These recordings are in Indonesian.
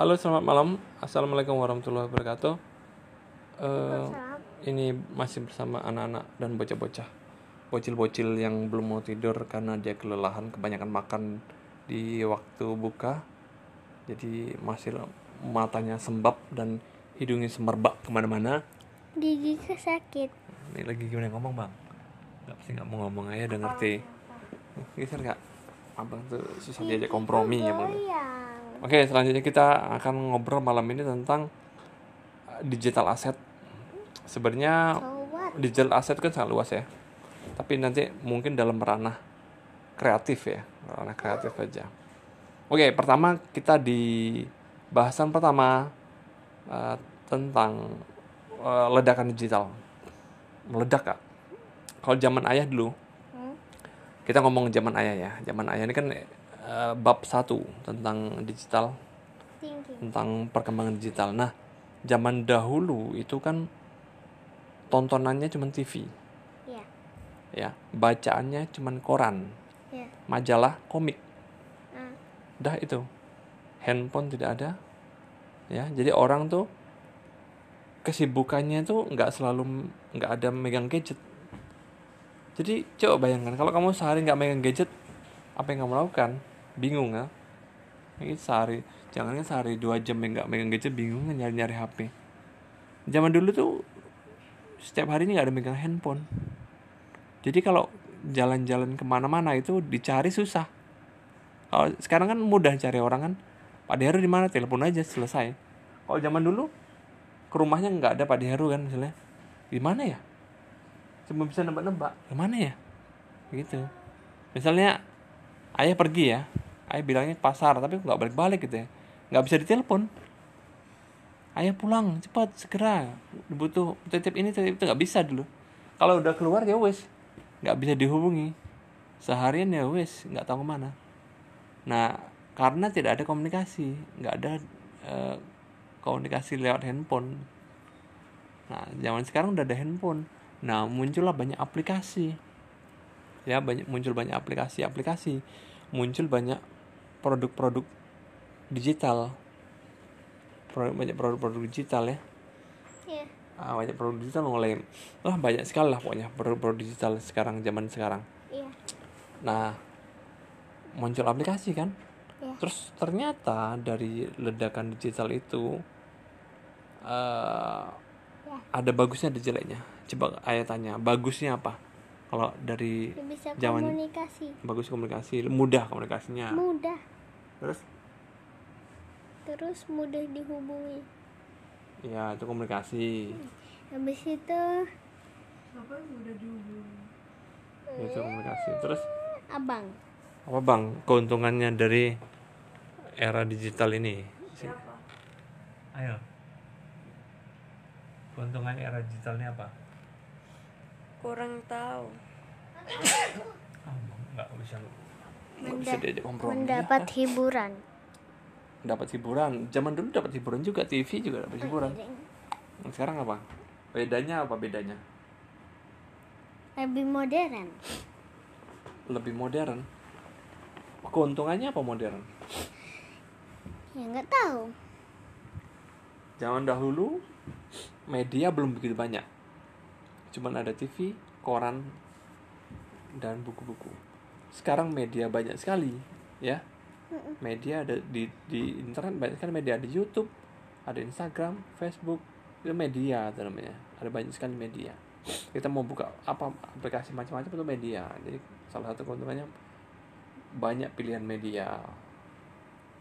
Halo, selamat malam. Assalamualaikum warahmatullahi wabarakatuh. Eh, ini masih bersama anak-anak dan bocah-bocah. Bocil-bocil yang belum mau tidur karena dia kelelahan kebanyakan makan di waktu buka. Jadi masih matanya sembab dan hidungnya semerbak ke mana-mana. Gigi sakit. Ini lagi gimana ngomong bang? Gak pasti nggak mau ngomong aja udah ngerti. Geser nggak? Abang tuh susah diajak kompromi ya bang. Goyang. Oke, selanjutnya kita akan ngobrol malam ini tentang uh, digital asset. Sebenarnya digital asset kan sangat luas ya. Tapi nanti mungkin dalam ranah kreatif ya, ranah kreatif aja. Oke, pertama kita di bahasan pertama uh, tentang uh, ledakan digital. Meledak kak. Kalau zaman ayah dulu, Hmm? kita ngomong zaman ayah ya. Zaman ayah ini kan uh, bab satu tentang digital Thinking. tentang perkembangan digital. Nah, zaman dahulu itu kan tontonannya cuma TV, Ya. ya, bacaannya cuma koran, Ya. majalah, komik. Ah. Dah itu. Handphone tidak ada. Ya, jadi orang tuh kesibukannya tuh nggak selalu nggak ada megang gadget. Jadi coba bayangkan kalau kamu sehari nggak megang gadget, apa yang kamu lakukan? Bingung kan? Ini sehari, jangan kan sehari dua jam yang nggak megang gadget, bingung kan nyari nyari HP. Zaman dulu tuh setiap hari ini nggak ada megang handphone. Jadi kalau jalan-jalan ke mana-mana itu dicari susah. Kalau sekarang kan mudah cari orang kan. Pak Heru di mana? Telepon aja selesai. Kalau zaman dulu ke rumahnya nggak ada Pak Heru kan misalnya. Di mana ya? Cuma bisa nebak-nebak. Di mana ya? Gitu. Misalnya ayah pergi ya. Ayah bilangnya ke pasar tapi nggak balik-balik gitu ya. Nggak bisa ditelepon. Ayah pulang cepat segera butuh titip ini titip itu nggak bisa dulu. Kalau udah keluar ya wes nggak bisa dihubungi seharian ya wes nggak tahu ke mana. Nah karena tidak ada komunikasi nggak ada eh, komunikasi lewat handphone. Nah zaman sekarang udah ada handphone. Nah muncullah banyak aplikasi ya banyak muncul banyak aplikasi-aplikasi muncul banyak produk-produk digital produk banyak produk-produk digital ya Ya. ah, banyak produk digital mulai wah banyak sekali lah pokoknya produk-produk digital sekarang zaman sekarang Iya. nah muncul aplikasi kan Ya. terus ternyata dari ledakan digital itu eh Ya. ada bagusnya ada jeleknya coba ayah tanya bagusnya apa kalau dari bisa Zaman- komunikasi. bagus komunikasi mudah komunikasinya Mudah. Terus? Terus mudah dihubungi. ya itu komunikasi. Habis itu itu komunikasi. Terus? Abang. apa bang? Keuntungannya dari era digital ini? Siapa? Ayo. Keuntungan era digital ini apa? Kurang tahu. Ah, nggak bisa nggak bisa Menda- mendapat ya. hiburan. dapat hiburan zaman dulu dapat hiburan juga TV juga dapat hiburan Yang sekarang apa bedanya apa bedanya Lebih modern. lebih modern keuntungannya apa modern Ya nggak tahu. Zaman dahulu media belum begitu banyak. Cuman ada TV, koran, dan buku-buku. Sekarang media banyak sekali, ya. Media ada di di internet banyak sekali media ada YouTube, ada Instagram, Facebook, itu media itu namanya. Ada banyak sekali media. Kita mau buka apa aplikasi macam-macam itu media. Jadi salah satu keuntungannya banyak pilihan media.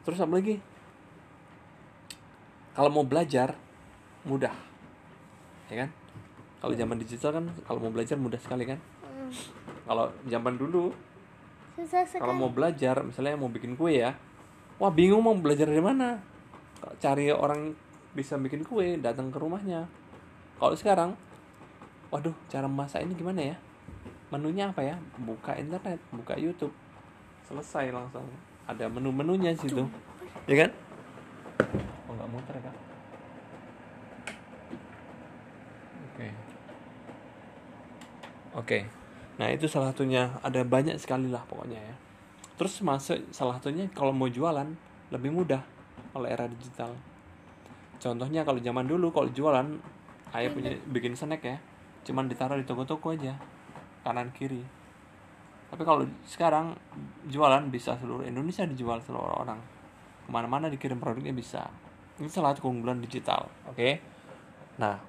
Terus apa lagi? kalau mau belajar mudah ya kan kalau zaman digital kan kalau mau belajar mudah sekali kan Hmm. kalau zaman dulu Susah sekali. kalau mau belajar misalnya mau bikin kue ya. Wah bingung mau belajar dari mana? Cari orang bisa bikin kue datang ke rumahnya. Kalau sekarang waduh cara masak ini gimana ya? Menunya apa ya? Buka internet buka YouTube. Selesai langsung. Ada menu-menunya di situ. Ya kan? Oh nggak muter kak? Oke. Oke nah itu salah satunya. Ada banyak sekali lah pokoknya ya. Terus masuk salah satunya kalau mau jualan lebih mudah oleh era digital. Contohnya kalau zaman dulu kalau jualan ayah punya bikin snack ya. Cuman ditaruh di toko-toko aja kanan kiri. Tapi kalau sekarang jualan bisa seluruh Indonesia dijual seluruh orang. Ke mana-mana dikirim produknya bisa. Ini salah satu keunggulan digital oke? Nah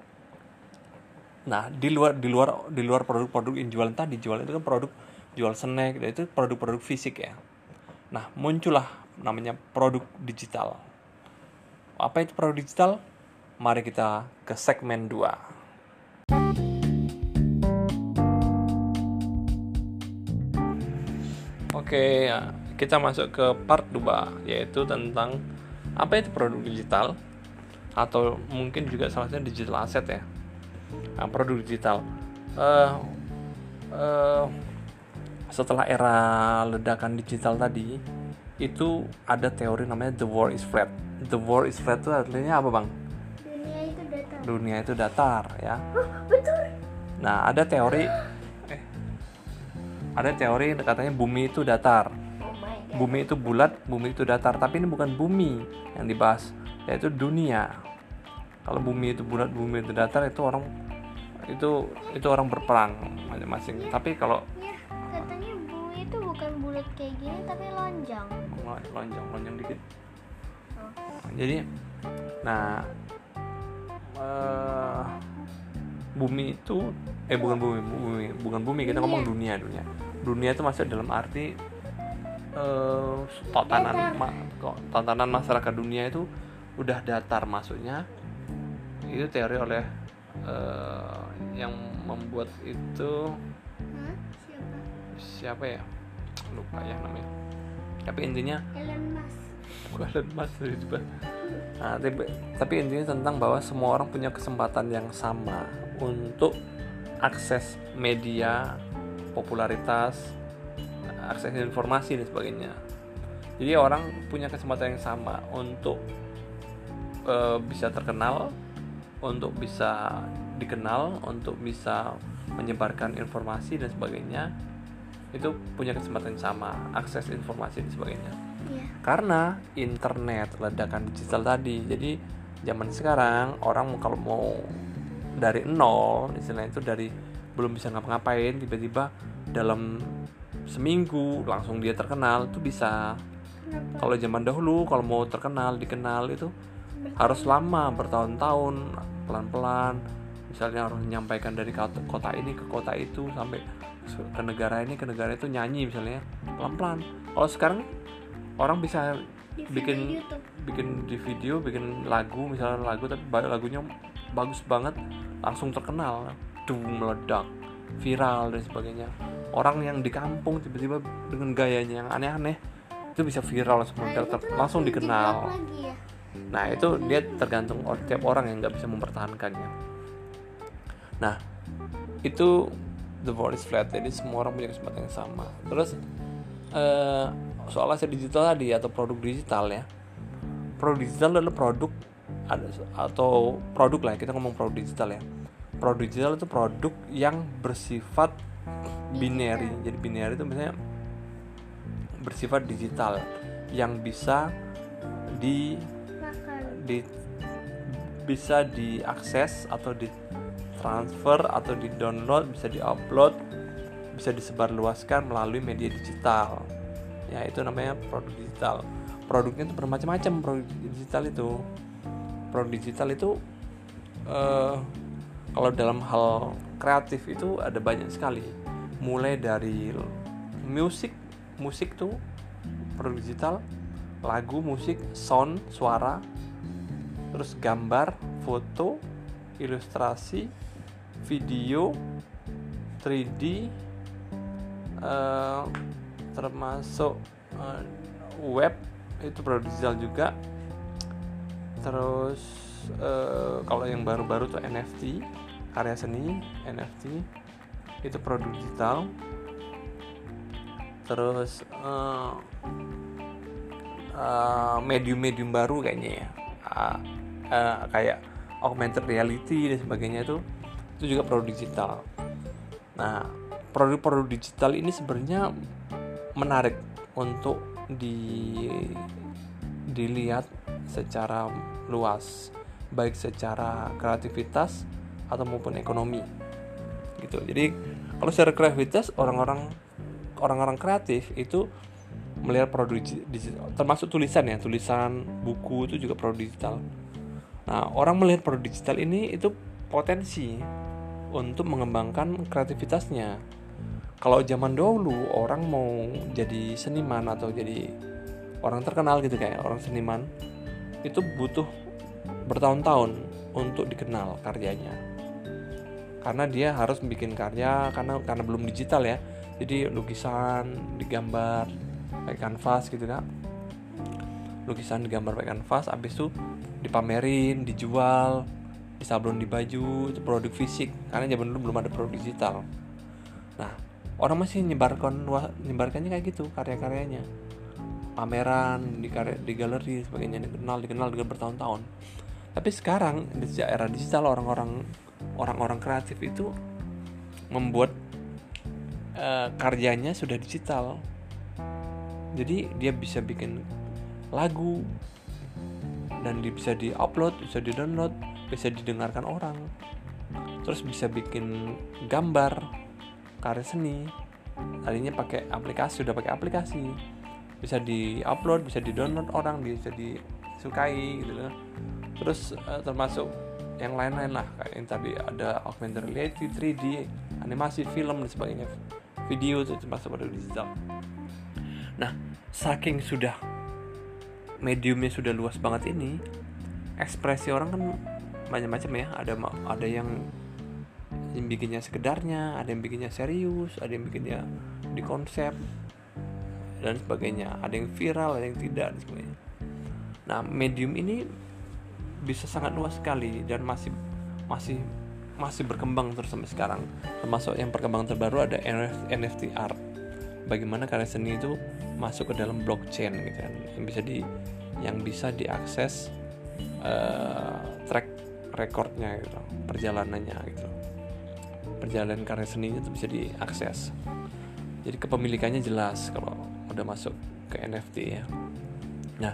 nah di luar di luar di luar produk-produk yang jualan tadi jual itu kan produk jual snack itu produk-produk fisik ya. Nah muncullah namanya produk digital. Apa itu produk digital? Mari kita ke segmen 2 Oke, kita masuk ke part 2 yaitu tentang apa itu produk digital atau mungkin juga salah satunya digital asset ya. Nah, produk digital. Eh, eh, setelah era ledakan digital tadi itu ada teori namanya the world is flat. The world is flat itu artinya apa, Bang? Dunia itu datar. Dunia itu datar ya. Oh, betul. Nah, ada teori eh, ada teori katanya bumi itu datar. Oh. Bumi itu bulat, bumi itu datar. Tapi ini bukan bumi yang dibahas, yaitu dunia. Kalau bumi itu bulat, bumi itu datar itu orang itu itu orang berperang masing-masing. Tapi kalau Ya, katanya bumi itu bukan bulat kayak gini tapi lonjong. lonjong lonjong dikit. Oh. Jadi, nah eh, bumi itu eh bukan bumi, bumi bukan bumi kita ngomong dunia dunia. Dunia itu masuk dalam arti eh tatanan ma- kok tatanan masyarakat dunia itu udah datar masuknya itu teori oleh eh, yang membuat itu Hah? Siapa? siapa ya lupa ya namanya tapi intinya Elon Musk. Elon Musk nah, tapi, tapi intinya tentang bahwa semua orang punya kesempatan yang sama untuk akses media popularitas akses informasi dan sebagainya jadi orang punya kesempatan yang sama untuk eh, bisa terkenal untuk bisa dikenal untuk bisa menyebarkan informasi dan sebagainya itu punya kesempatan sama akses informasi dan sebagainya Iya. karena internet ledakan digital tadi jadi zaman sekarang orang kalau mau dari nol istilahnya itu dari belum bisa ngapa-ngapain tiba-tiba dalam seminggu langsung dia terkenal itu bisa Kenapa? kalau zaman dahulu kalau mau terkenal dikenal itu harus lama bertahun-tahun pelan-pelan. Misalnya harus menyampaikan dari kota, ini ke kota itu sampai ke negara ini ke negara itu nyanyi misalnya pelan-pelan. Kalau sekarang orang bisa Di bikin YouTube. bikin di video bikin lagu misalnya lagu tapi lagunya bagus banget langsung terkenal. Duh meledak viral dan sebagainya. Orang yang di kampung tiba-tiba dengan gayanya yang aneh-aneh itu bisa viral langsung Nah, meledak, tuh langsung dikenal. lagi ya. Nah itu dia tergantung tiap orang yang nggak bisa mempertahankannya. Nah itu the world is flat jadi semua orang punya kesempatan yang sama. Terus eh, soal aset digital tadi atau produk digital ya. Produk digital adalah produk atau produk lah kita ngomong produk digital ya. Produk digital itu produk yang bersifat binary. Jadi binary itu misalnya bersifat digital yang bisa di. Di bisa diakses atau di transfer atau di download bisa diupload bisa disebarluaskan melalui media digital. Ya itu namanya produk digital. Produknya itu bermacam-macam produk digital itu. Produk digital itu eh, kalau dalam hal kreatif itu ada banyak sekali. Mulai dari musik musik tuh produk digital lagu musik sound suara terus gambar foto ilustrasi video 3D eh, termasuk eh, web itu produk digital juga. Terus eh, kalau yang baru-baru tuh NFT karya seni NFT itu produk digital. Terus medium-medium baru kayaknya ya. Ah, eh, kayak augmented reality dan sebagainya itu itu juga produk digital. Nah produk-produk digital ini sebenarnya menarik untuk di dilihat secara luas baik secara kreativitas atau maupun ekonomi gitu. Jadi kalau secara kreativitas orang-orang orang-orang kreatif itu melihat produk digital termasuk tulisan ya tulisan buku itu juga produk digital nah orang melihat produk digital ini itu potensi untuk mengembangkan kreativitasnya. Kalau zaman dahulu orang mau jadi seniman atau jadi orang terkenal gitu kayak orang seniman itu butuh bertahun-tahun untuk dikenal karyanya. Karena dia harus bikin karya karena karena belum digital ya. Jadi lukisan digambar pakai kanvas gitu kan lukisan digambar pakai kanvas habis itu dipamerin dijual disablon di baju itu produk fisik. Karena zaman dulu belum ada produk digital. Nah orang masih nyebarkan nyebarkannya kayak gitu karya-karyanya. Pameran di karya di galeri sebagainya dikenal dikenal dengan bertahun-tahun. Tapi sekarang di era digital orang-orang orang-orang kreatif itu membuat uh, karyanya sudah digital. Jadi dia bisa bikin lagu dan bisa di-upload, bisa di-download, bisa didengarkan orang. Terus bisa bikin gambar, karya seni. Tadinya pakai aplikasi, sudah pakai aplikasi. Bisa di-upload, bisa di-download orang, bisa disukai gitu kan. Terus uh, termasuk yang lain-lain lah kayak yang tadi ada augmented reality, 3D, animasi, film dan sebagainya. Video itu termasuk pada digital. Nah, saking sudah mediumnya sudah luas banget ini, ekspresi orang kan macam-macam ya. Ada ada yang yang bikinnya sekedarnya, ada yang bikinnya serius, ada yang bikinnya di konsep dan sebagainya. Ada yang viral, ada yang tidak dan sebagainya. Nah, medium ini bisa sangat luas sekali dan masih masih masih berkembang terus sampai sekarang. Termasuk yang perkembangan terbaru ada NFT art. Bagaimana karya seni itu masuk ke dalam blockchain gitu kan. Yang bisa di yang bisa diakses uh, track recordnya gitu perjalanannya gitu. Perjalanan karya seninya itu bisa diakses. Jadi kepemilikannya jelas kalau udah masuk ke NFT ya. Nah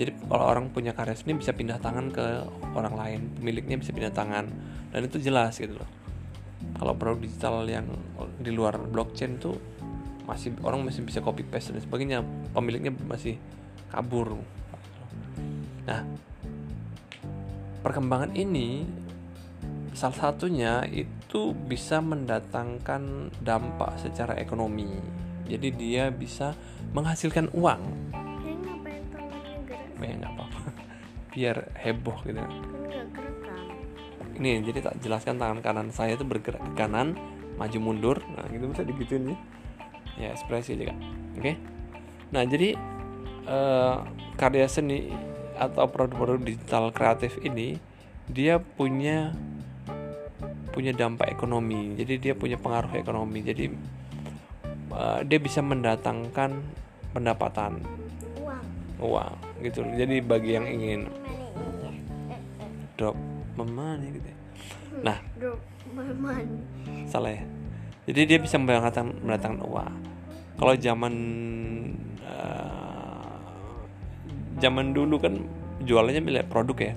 jadi kalau orang punya karya seni bisa pindah tangan ke orang lain pemiliknya bisa pindah tangan dan itu jelas gitu loh. Kalau produk digital yang di luar blockchain tuh masih orang masih bisa copy paste dan sebagainya. Pemiliknya masih kabur. Nah perkembangan ini salah satunya itu bisa mendatangkan dampak secara ekonomi. Jadi dia bisa menghasilkan uang. Ya nggak apa-apa. Biar heboh gitu kan? ini jadi tak jelaskan tangan kanan saya itu bergerak ke kanan maju mundur. Nah gitu bisa digituin ya ya ekspresi juga. Oke. Nah jadi eh, karya seni atau produk-produk digital kreatif ini dia punya punya dampak ekonomi. Jadi dia punya pengaruh ekonomi. Jadi eh, dia bisa mendatangkan pendapatan. Uang. uang gitu. Jadi bagi yang ingin drop memani gitu ya. nah. Drop money. salah ya. Jadi dia bisa mendatangkan mendatangkan uang kalau zaman eh, zaman dulu kan jualannya milik produk ya.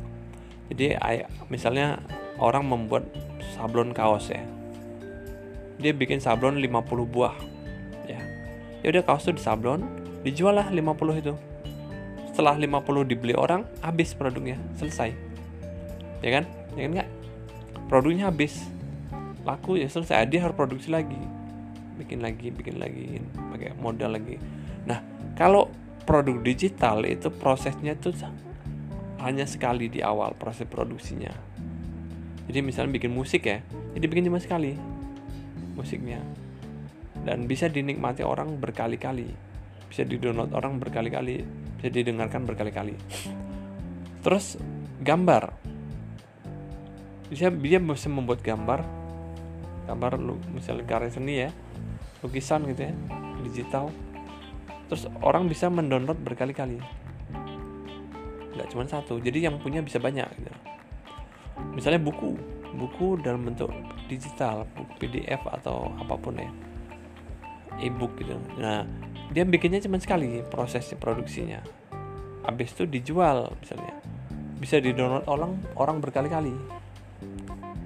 Jadi misalnya orang membuat sablon kaos ya. Dia bikin sablon 50 buah ya. Ya udah kaos itu disablon dijual lah 50 itu. Setelah 50 dibeli orang habis produknya selesai. Ya kan? Ya kan nggak produknya habis. Laku ya selesai. Dia harus produksi lagi bikin lagi bikin lagi pakai modal lagi. Nah kalau produk digital itu prosesnya tuh hanya sekali di awal proses produksinya. Jadi misalnya bikin musik ya jadi bikin cuma sekali musiknya. Dan bisa dinikmati orang berkali-kali bisa didownload orang berkali-kali bisa didengarkan berkali-kali. Terus gambar. Bisa dia bisa membuat gambar gambar lu misalnya karya seni ya lukisan gitu ya digital. Terus orang bisa mendownload berkali-kali. Nggak cuma satu jadi yang punya bisa banyak gitu. Misalnya buku buku dalam bentuk digital buku PDF atau apa pun ya. E-book gitu. Nah dia bikinnya cuma sekali proses produksinya. Habis itu dijual misalnya. Bisa di download orang orang berkali-kali.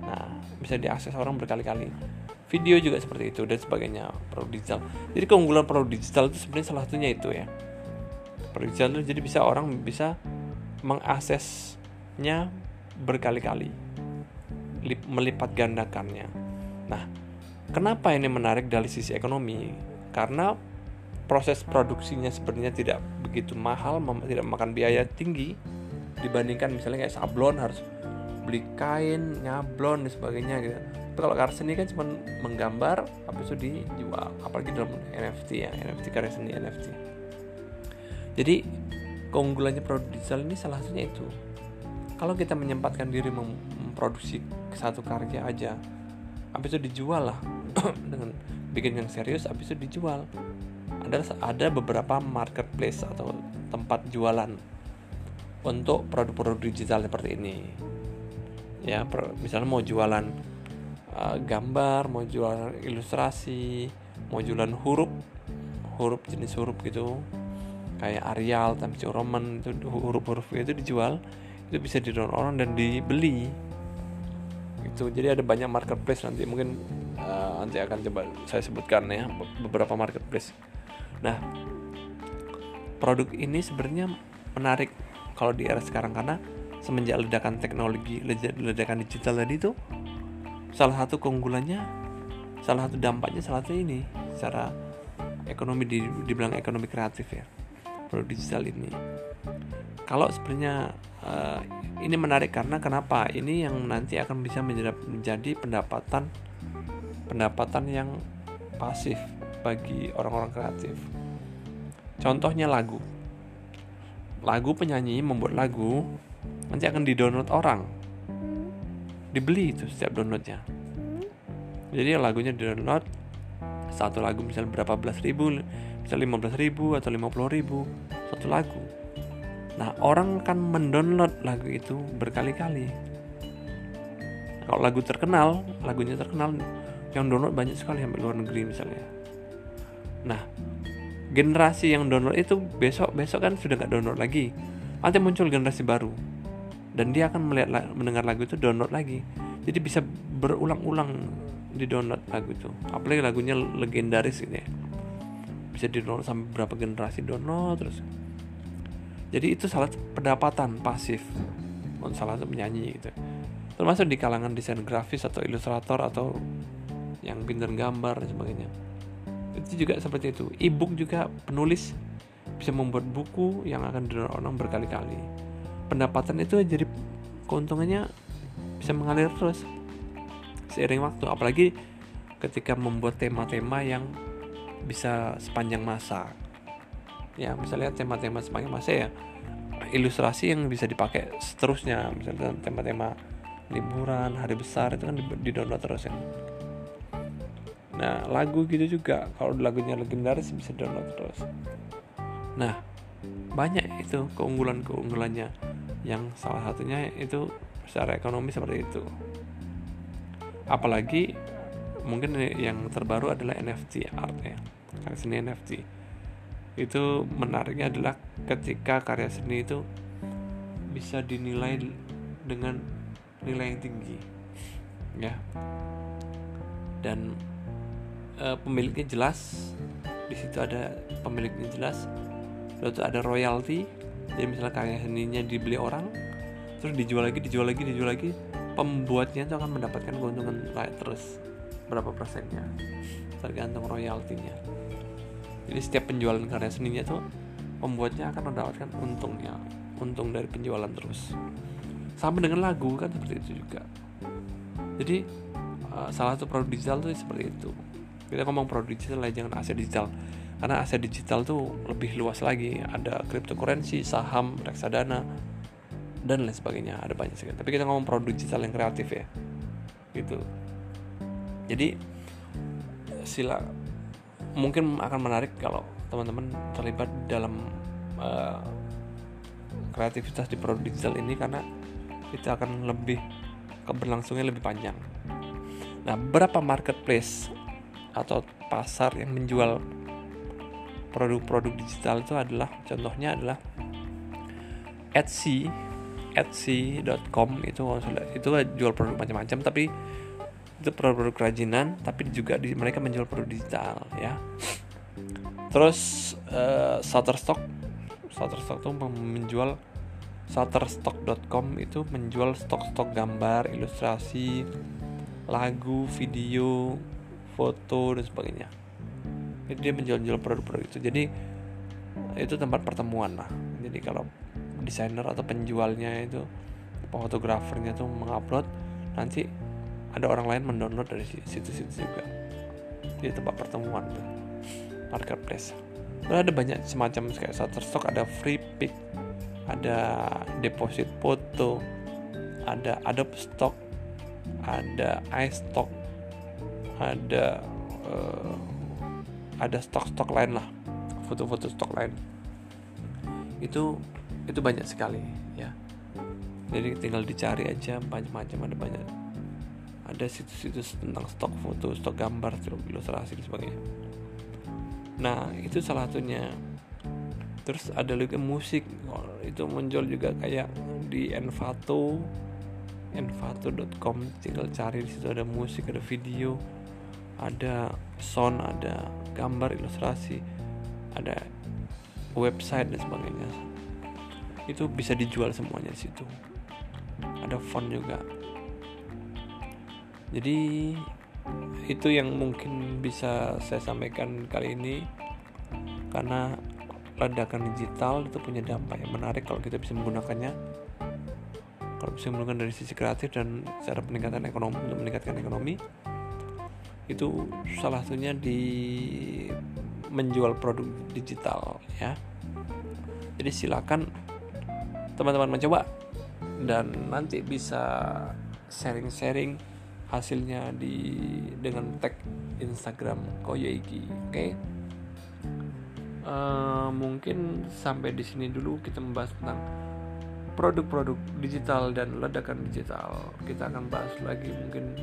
Nah bisa diakses orang berkali-kali video juga seperti itu dan sebagainya produk digital. Jadi keunggulan produk digital itu sebenarnya salah satunya itu ya. Produk digital itu jadi bisa orang bisa mengaksesnya berkali-kali lip- melipat gandakannya. Nah kenapa ini menarik dari sisi ekonomi? Karena proses produksinya sebenarnya tidak begitu mahal tidak memakan biaya tinggi dibandingkan misalnya kayak sablon harus beli kain nyablon dan sebagainya gitu tapi kalau karya seni kan cuma menggambar habis itu dijual. Apalagi dalam NFT ya NFT karya seni NFT jadi keunggulannya produk digital ini salah satunya itu. Kalau kita menyempatkan diri mem- memproduksi satu karya aja habis itu dijual lah. Dengan bikin yang serius habis itu dijual. Ada ada beberapa marketplace atau tempat jualan untuk produk-produk digital seperti ini. Ya misalnya mau jualan uh, gambar mau jualan ilustrasi mau jualan huruf huruf jenis huruf gitu. Kayak Arial, Times Roman itu huruf-huruf itu dijual itu bisa didownload orang dan dibeli. Itu jadi ada banyak marketplace nanti mungkin uh, nanti akan coba saya sebutkan ya be- beberapa marketplace. Nah produk ini sebenarnya menarik kalau di era sekarang karena semenjak ledakan teknologi leda- ledakan digital tadi itu salah satu keunggulannya salah satu dampaknya salah satu ini secara ekonomi di dibilang ekonomi kreatif ya produk digital ini. Kalau sebenarnya eh, ini menarik karena kenapa? Ini yang nanti akan bisa menjadi, menjadi pendapatan pendapatan yang pasif bagi orang-orang kreatif. Contohnya lagu. Lagu penyanyi membuat lagu nanti akan didownload orang dibeli itu setiap downloadnya. Jadi lagunya didownload satu lagu misalnya berapa belas ribu misalnya 15 ribu atau 50 ribu satu lagu. Nah orang akan mendownload lagu itu berkali-kali. Kalau lagu terkenal lagunya terkenal yang download banyak sekali sampai luar negeri misalnya. Nah generasi yang download itu besok besok kan sudah nggak download lagi. Nanti muncul generasi baru dan dia akan melihat mendengar lagu itu download lagi. Jadi bisa berulang-ulang di download lagu itu. Apalagi lagunya legendaris gitu ya. Bisa di download sampai berapa generasi download terus. Jadi itu salah pendapatan pasif. Untuk salah satu penyanyi gitu. Termasuk di kalangan desain grafis atau ilustrator atau yang pintar gambar dan sebagainya. Itu juga seperti itu. Ebook juga penulis bisa membuat buku yang akan didownload orang berkali-kali pendapatan itu jadi keuntungannya bisa mengalir terus seiring waktu. Apalagi ketika membuat tema-tema yang bisa sepanjang masa. Ya misalnya tema-tema sepanjang masa ya ilustrasi yang bisa dipakai seterusnya. Misalnya tema-tema liburan hari besar itu kan di download terus ya nah lagu gitu juga kalau lagunya legendaris bisa download terus. Nah banyak itu keunggulan keunggulannya yang salah satunya itu secara ekonomi seperti itu. Apalagi mungkin yang terbaru adalah NFT art ya. Karya seni NFT itu menariknya adalah ketika karya seni itu bisa dinilai dengan nilai yang tinggi ya. Dan eh, pemiliknya jelas di situ ada pemiliknya jelas lalu itu ada royalti jadi misalnya karya seninya dibeli orang terus dijual lagi dijual lagi dijual lagi pembuatnya itu akan mendapatkan keuntungan terus berapa persennya tergantung royaltinya. Jadi setiap penjualan karya seninya itu pembuatnya akan mendapatkan untungnya untung dari penjualan terus. Sama dengan lagu kan seperti itu juga. Jadi uh, salah satu produk digital tuh seperti itu. Kita ngomong produk digital lah jangan aset digital karena aset digital tuh lebih luas lagi. Ada cryptocurrency saham reksadana dan lain sebagainya. Ada banyak sekali. Tapi kita ngomong produk digital yang kreatif ya. Gitu. Jadi sila mungkin akan menarik kalau teman-teman terlibat dalam uh, kreativitas di produk digital ini karena itu akan lebih keberlangsungnya lebih panjang. Nah, berapa marketplace atau pasar yang menjual produk-produk digital itu adalah contohnya adalah Etsy Etsy.com itu itu jual produk macam-macam tapi itu produk-produk kerajinan tapi juga di, mereka menjual produk digital ya. Terus uh, Shutterstock. Shutterstock tuh menjual Shutterstock.com itu menjual stok-stok gambar, ilustrasi, lagu, video, foto dan sebagainya. Jadi dia menjual-jual produk-produk itu. Jadi itu tempat pertemuan lah. Jadi kalau desainer atau penjualnya itu fotografernya tuh mengupload nanti ada orang lain mendownload dari situ-situ juga. Jadi tempat pertemuan tuh marketplace. Lalu ada banyak semacam kayak Shutterstock ada free pick ada deposit foto ada Adobe Stock ada iStock ada uh, ada stok-stok lain lah foto-foto stok lain. Itu itu banyak sekali ya. Jadi tinggal dicari aja macam-macam ada banyak. Ada situs-situs tentang stok foto stok gambar stok ilustrasi dan sebagainya. Nah itu salah satunya. Terus ada juga musik. Itu muncul juga kayak di Envato. Envato.com tinggal cari di situ ada musik ada video ada sound ada gambar ilustrasi ada website dan sebagainya. Itu bisa dijual semuanya di situ. Ada font juga. Jadi itu yang mungkin bisa saya sampaikan kali ini. Karena ledakan digital itu punya dampak yang menarik kalau kita bisa menggunakannya. Kalau bisa menggunakan dari sisi kreatif dan cara peningkatan ekonomi untuk meningkatkan ekonomi itu salah satunya di menjual produk digital ya jadi silakan teman-teman mencoba dan nanti bisa sharing-sharing hasilnya di dengan tag Instagram Koyoiki oke okay? uh, mungkin sampai di sini dulu kita membahas tentang produk-produk digital dan ledakan digital. Kita akan bahas lagi mungkin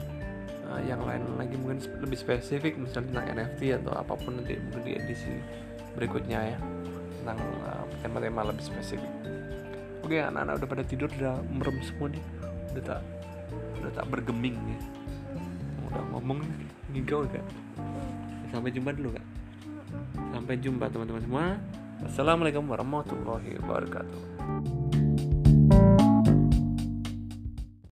uh, yang lain lagi mungkin lebih spesifik misalnya tentang NFT atau apa pun nanti di edisi berikutnya ya tentang uh, tema-tema lebih spesifik. Oke anak-anak udah pada tidur udah merem semua nih udah tak udah tak bergeming ya udah ngomong ngigau kan sampai jumpa dulu kan Sampai jumpa teman-teman semua. Assalamualaikum warahmatullahi wabarakatuh.